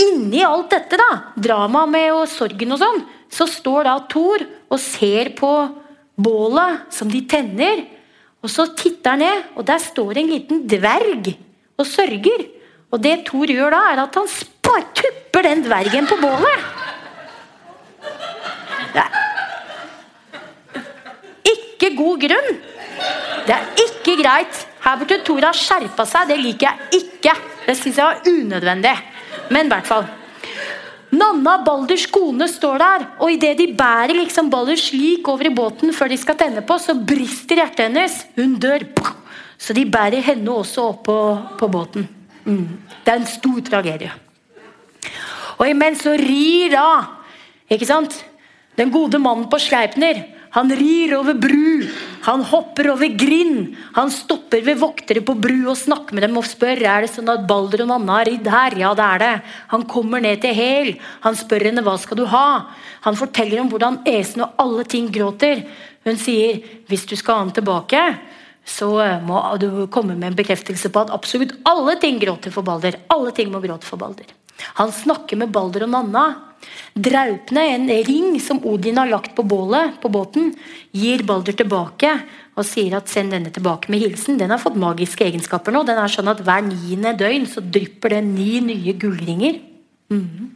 Inni alt dette, da, dramaet med og sorgen og sånn, så står da Thor og ser på bålet som de tenner. Og så titter han ned, og der står en liten dverg og sørger. Og det Thor gjør da, er at han spar, tupper den dvergen på bålet. Det er ikke god grunn. Det er ikke greit. Her burde Thor ha skjerpa seg. Det liker jeg ikke. Det syns jeg var unødvendig. Men i hvert fall. Nanna Balders kone står der, og idet de bærer liksom Balder slik over i båten før de skal tenne på, så brister hjertet hennes. Hun dør. Så de bærer henne også opp på, på båten. Mm. Det er en stor tragedie. Og imens så rir da ikke sant? den gode mannen på Sleipner han rir over bru, han hopper over grind. Han stopper ved voktere på bru og snakker med dem og spør er det sånn at Balder og Nanna har ridd her. Ja, det er det. Han kommer ned til Hel. Han spør henne hva skal du ha. Han forteller om hvordan Esen og alle ting gråter. Hun sier hvis du skal ha han tilbake, så må du komme med en bekreftelse på at absolutt alle ting gråter for Balder. Alle ting må gråte for Balder. Han snakker med Balder og Nanna. Draupne, en ring som Odin har lagt på bålet på båten, gir Balder tilbake. og sier at 'send denne tilbake med hilsen'. Den har fått magiske egenskaper nå. Den er sånn at Hver niende døgn så drypper det ni nye gullringer. Mm.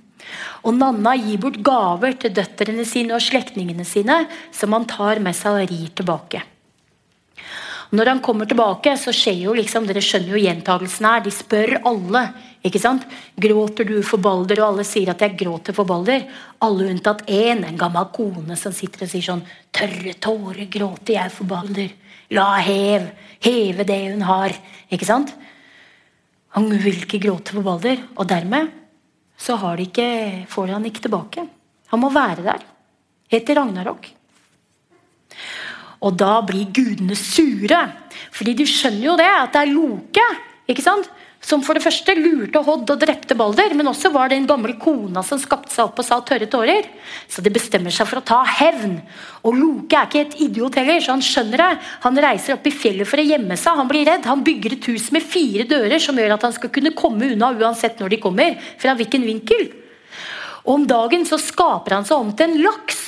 Og Nanna gir bort gaver til døtrene sine og slektningene sine, som han tar med seg og rir tilbake. Når han kommer tilbake, så skjer jo liksom, dere skjønner jo gjentagelsen her. De spør alle ikke sant? Gråter du for Balder? Og alle sier at jeg gråter for Balder. Alle unntatt én, en gammel kone som sitter og sier sånn Tørre tårer gråter jeg for Balder. La hev, heve det hun har. Ikke sant? Han vil ikke gråte for Balder. Og dermed så har de ikke, får han ikke tilbake. Han må være der. Heter Ragnarok. Og da blir gudene sure. Fordi de skjønner jo det, at det er Loke. ikke sant? som for det første lurte Hodd og drepte Balder, men også var det en gammel kona som skapte seg opp og sa tørre tårer. Så de bestemmer seg for å ta hevn. Og Loke er ikke et idiot heller, så han skjønner det. Han reiser opp i fjellet for å gjemme seg. Han blir redd. Han bygger et hus med fire dører som gjør at han skal kunne komme unna uansett når de kommer. Fra hvilken vinkel. Og om dagen så skaper han seg om til en laks.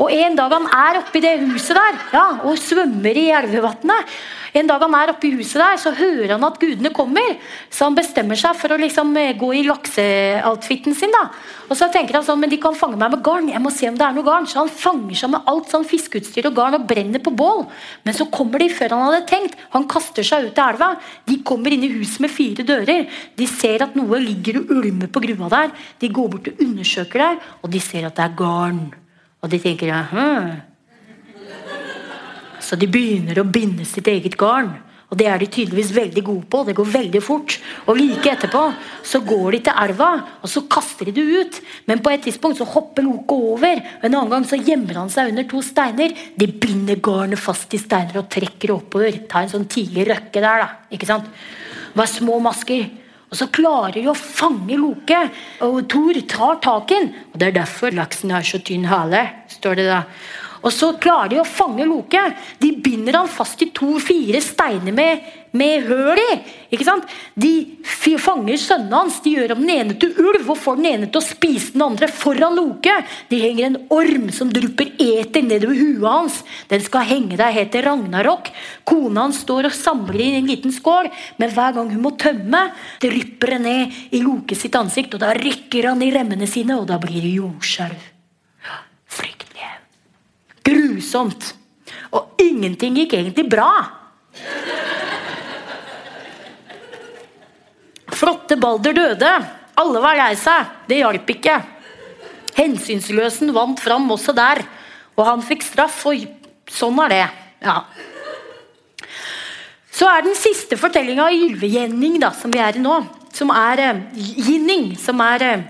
Og en dag han er oppi det huset der ja, og svømmer i elvevannet, en dag han er oppe i huset der, så hører han at gudene kommer. Så han bestemmer seg for å liksom eh, gå i lakseoutfiten sin. da. Og så tenker han sånn, men de kan fange meg med garn. Jeg må se om det er noe garn. Så han fanger seg med alt sånn fiskeutstyr og garn og brenner på bål. Men så kommer de før han hadde tenkt. Han kaster seg ut i elva. De kommer inn i huset med fire dører. De ser at noe ligger og ulmer på grua der. De går bort og undersøker der, og de ser at det er garn. Og de tenker Aha. Så de begynner å binde sitt eget garn. Og det er de tydeligvis veldig gode på. Det går veldig fort. Og like etterpå så går de til elva, og så kaster de det ut. Men på et tidspunkt så hopper Loke over. og En annen gang så gjemmer han seg under to steiner. De binder garnet fast i steiner og trekker oppover. Ta en sånn tidlig røkke der, da. ikke sant? Det var små masker. Og så klarer de å fange Loke. Og Thor tar tak i den. Og det er derfor laksen har så tynn hale, står det da. Og så klarer de å fange Loke. De binder han fast i to-fire steiner med, med høl i. ikke sant? De fanger sønnen hans, de gjør om den ene til ulv og får den ene til å spise den andre foran Loke. De henger en orm som drypper eter nedover huet hans. Den skal henge der, heter Ragnarok. Kona hans står og samler i en liten skål, men hver gang hun må tømme, drypper det ned i Loke sitt ansikt, og da rykker han i remmene sine, og da blir det jordskjelv. Fryktelig. Grusomt. Og ingenting gikk egentlig bra. Flotte Balder døde. Alle var lei seg. Det hjalp ikke. Hensynsløsen vant fram også der. Og han fikk straff, og sånn er det. Ja. Så er den siste fortellinga av Ylve-Gjenning, som vi er i nå, som er eh, Ginning, som er eh,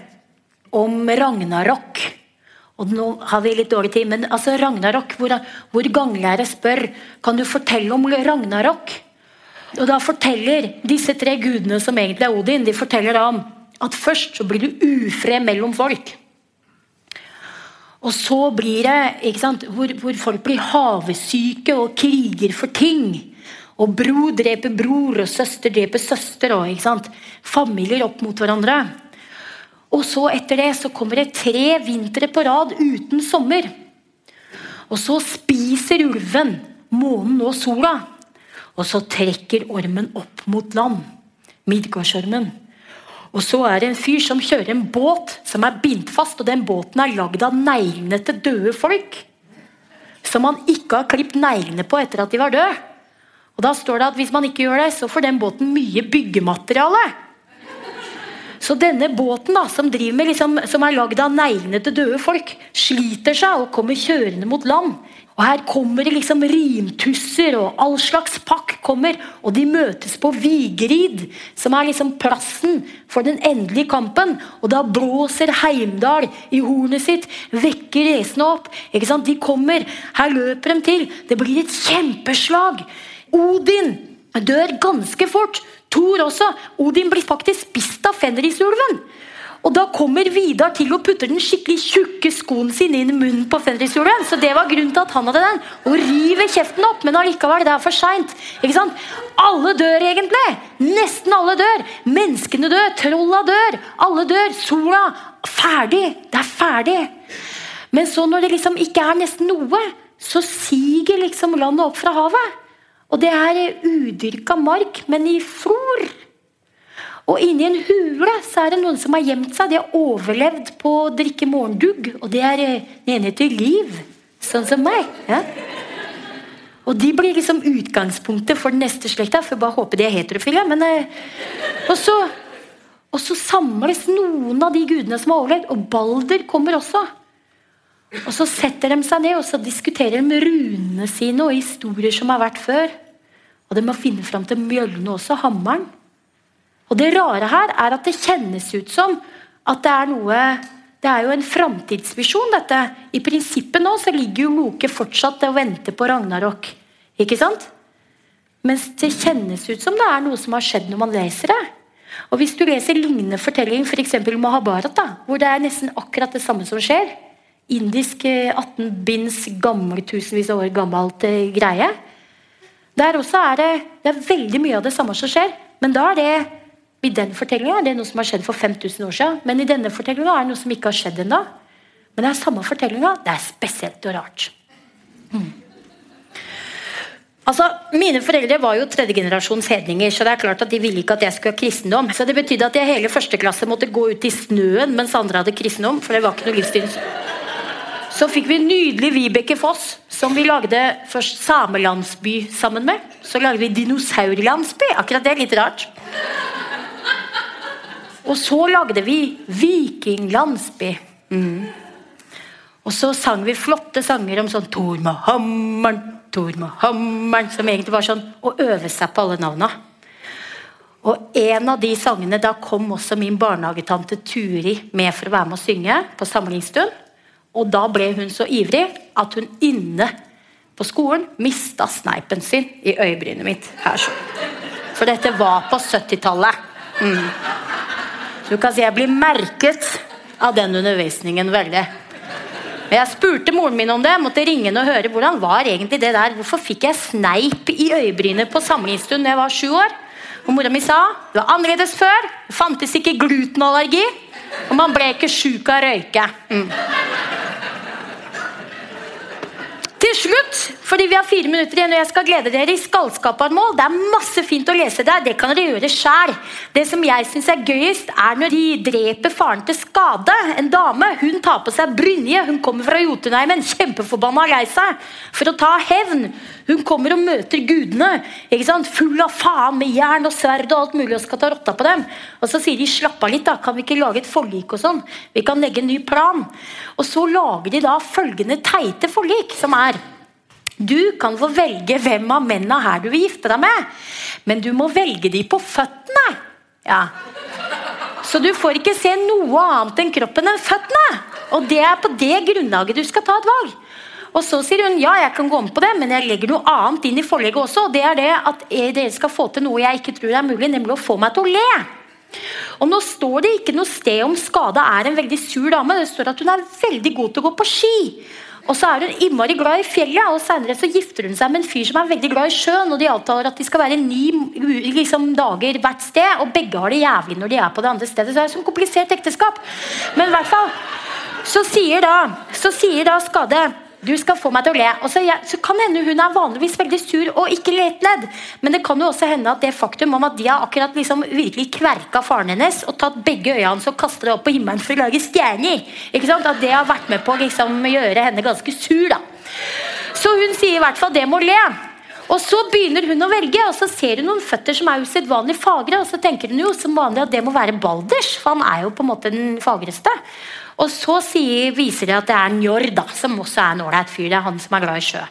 om Ragnarok. Og nå har vi litt dårlig tid, men altså Ragnarok, hvor, hvor ganglære spør kan du fortelle om Ragnarok. Og da forteller disse tre gudene som egentlig er Odin, de forteller da om at først så blir det ufred mellom folk. Og så blir det ikke sant, hvor, hvor folk blir havesyke og kriger for ting. Og bror dreper bror, og søster dreper søster. Og, ikke sant? Familier opp mot hverandre. Og så etter det så kommer det tre vintre på rad uten sommer. Og så spiser ulven månen og sola. Og så trekker ormen opp mot land. Midgårdsormen. Og så er det en fyr som kjører en båt som er bindt fast. Og den båten er lagd av neglene til døde folk. Som man ikke har klippet neglene på etter at de var døde. Og da står det at hvis man ikke gjør det, så får den båten mye byggemateriale. Så denne båten da, som, liksom, som er lagd av neglene til døde folk, sliter seg og kommer kjørende mot land. Og Her kommer det liksom rimtusser og all slags pakk kommer. Og de møtes på Vigerid, som er liksom plassen for den endelige kampen. Og da blåser Heimdal i hornet sitt, vekker racene opp. ikke sant? De kommer, her løper de til. Det blir et kjempeslag. Odin dør ganske fort. Thor også. Odin blir faktisk spist av fenrisulven. Og Da kommer Vidar til å putte den skikkelig tjukke skoen sin inn i munnen på fenrisulven. Så det var grunnen til at han hadde den. Og river kjeften opp, men allikevel, det er for seint. Alle dør egentlig. Nesten alle dør. Menneskene dør. Trolla dør. Alle dør. Sola. Ferdig. Det er ferdig. Men så når det liksom ikke er nesten noe, så siger liksom landet opp fra havet. Og det er udyrka mark, men i flor. Og inni en hule så er det noen som har gjemt seg. De har overlevd på å drikke morgendugg. Og det er eh, den ene til Liv. Sånn som meg. Ja. Og de blir liksom utgangspunktet for den neste slekta. For bare håper de er heterofile. Men, eh, og, så, og så samles noen av de gudene som har overlevd. Og Balder kommer også. Og så setter de seg ned og så diskuterer de runene sine og historier som har vært før. Og de må finne fram til mjølne også, hammeren. Og det rare her er at det kjennes ut som at det er noe Det er jo en framtidsvisjon, dette. I prinsippet nå så ligger jo Loke fortsatt og venter på Ragnarok. Ikke sant? Mens det kjennes ut som det er noe som har skjedd når man leser det. Og Hvis du leser lignende fortelling, f.eks. For Mahabharata, hvor det er nesten akkurat det samme som skjer Indisk 18 eh, binds gammel, tusenvis av år gammelt eh, greie. Der også er det, det er veldig mye av det samme som skjer, men da er det i den fortellinga er det noe som har skjedd for 5000 år siden, men i denne fortellinga er det noe som ikke har skjedd ennå. Men det er samme fortellinga. Det er spesielt og rart. Mm. Altså, Mine foreldre var jo tredjegenerasjons hedninger, så det er klart at de ville ikke at jeg skulle ha kristendom. Så det betydde at jeg hele første klasse måtte gå ut i snøen mens andre hadde kristendom. for det var ikke noe livsstil. Så fikk vi nydelig Vibeke Foss, som vi lagde først samelandsby sammen med. Så lagde vi dinosaurlandsby. Akkurat det er litt rart. Og så lagde vi vikinglandsby. Mm. Og så sang vi flotte sanger om sånn Tor med hammeren, Tor med hammeren, som egentlig var sånn å øve seg på alle navna. Og en av de sangene, da kom også min barnehagetante Turi med for å være med å synge på samlingsstund. Og da ble hun så ivrig at hun inne på skolen mista sneipen sin i øyebrynet mitt. her. For dette var på 70-tallet. Mm. Så du kan si jeg blir merket av den undervisningen veldig. Men jeg spurte moren min om det, måtte ringe og høre hvordan var egentlig det der. Hvorfor fikk jeg sneip i øyebrynet på samlingsstund da jeg var sju år? Og mora mi sa det var annerledes før. Det fantes ikke glutenallergi. Og man ble ikke sjuk av å røyke. Mm. Til slutt, fordi vi har fire minutter igjen og jeg skal glede dere i Skallskaparmål. Det er masse fint å lese der. Det kan dere gjøre sjæl. Det som jeg syns er gøyest, er når de dreper faren til Skade. En dame. Hun tar på seg brynje. Hun kommer fra Jotunheimen, kjempeforbanna lei seg for å ta hevn. Hun kommer og møter gudene, ikke sant? full av faen med jern og sverd og alt mulig og skal ta rotta på dem. Og så sier de 'slapp av litt, da, kan vi ikke lage et forlik og sånn'? Vi kan legge en ny plan. Og så lager de da følgende teite forlik, som er du kan få velge hvem av mennene her du vil gifte deg med, men du må velge de på føttene. Ja. Så du får ikke se noe annet enn kroppen enn føttene. Og det er på det grunnlaget du skal ta et valg. Og så sier hun ja, jeg kan gå med på det, men jeg legger noe annet inn i forlegget også. og Det er det at dere skal få til noe jeg ikke tror er mulig, nemlig å få meg til å le. Og Nå står det ikke noe sted om Skade er en veldig sur dame. Det står at hun er veldig god til å gå på ski. Og så er hun innmari glad i fjellet, og senere så gifter hun seg med en fyr som er veldig glad i sjøen. og De avtaler at de skal være ni liksom, dager hvert sted, og begge har det jævlig når de er på det andre stedet. Så det er et komplisert ekteskap. Men i hvert fall så sier da, så sier da Skade du skal få meg til å le. Og så, jeg, så kan hende hun er vanligvis veldig sur og ikke lettledd. Men det kan jo også hende at det faktum om at de har akkurat liksom virkelig kverka faren hennes og tatt begge øya hans og kastet det opp på himmelen for å lage stjerner, ikke sant? at det har vært med på å liksom, gjøre henne ganske sur. da. Så hun sier i hvert fall det må le. Og Så begynner hun å velge, og så ser hun noen føtter som er usedvanlig fagre. Og så tenker hun jo som vanlig at det må være Balders, for han er jo på en måte den fagreste. Og så sier, viser det at det er Njord, da, som også er en ålreit fyr. Det er han som er glad i sjø.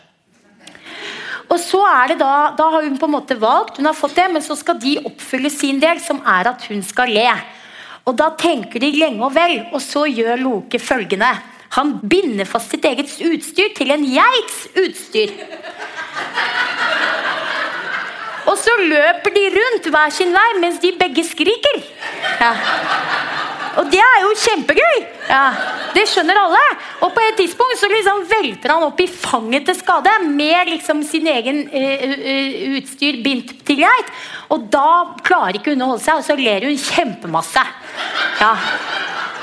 Og så er det da, da har hun på en måte valgt, hun har fått det, men så skal de oppfylle sin del, som er at hun skal le. Og Da tenker de lenge og vel, og så gjør Loke følgende. Han binder fast sitt eget utstyr til en geits utstyr. Og så løper de rundt hver sin vei mens de begge skriker. Ja. Og det er jo kjempegøy! Ja, det skjønner alle. Og på et tidspunkt så liksom velter han opp i fanget til Skade med liksom sin egen uh, utstyr bindt til greit. Og da klarer ikke hun å holde seg, og så ler hun kjempemasse. Ja.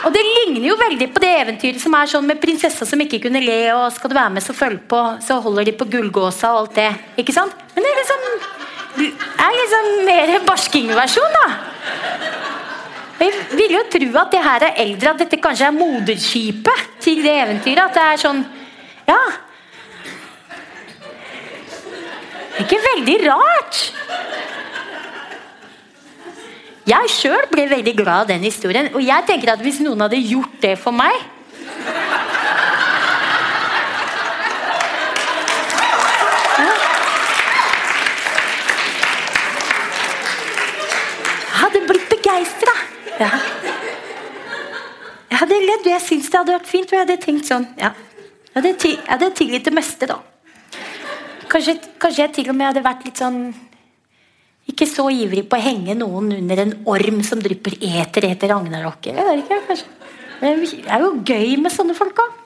Og det ligner jo veldig på det eventyret som er sånn med prinsessa som ikke kunne le, og skal du være med, så følg på, så holder de på gullgåsa og alt det. Ikke sant? Men det er liksom, er liksom mer barskingversjon, da. Jeg vil jo tro at det her er eldre, at dette kanskje er moderskipet til det eventyret. At det er sånn Ja. Det er ikke veldig rart. Jeg sjøl ble veldig glad av den historien. Og jeg tenker at hvis noen hadde gjort det for meg Jeg hadde blitt begeistra. Ja. Jeg hadde ledd, og jeg syntes det hadde vært fint. Og jeg hadde tenkt sånn ja. Jeg hadde, til, tilgitt det meste, da. Kanskje, kanskje jeg til og med hadde vært litt sånn ikke så ivrig på å henge noen under en orm som drypper eter etter ragnarokket. Jeg. Det er jo gøy med sånne folk òg.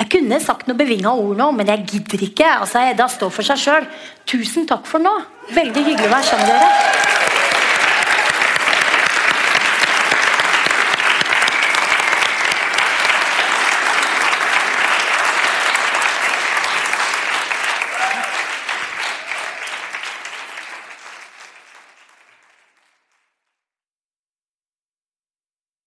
Jeg kunne sagt noe bevinga ord nå, men jeg gidder ikke. Altså, Edda står for seg sjøl. Tusen takk for nå. Veldig hyggelig å være sammen med dere.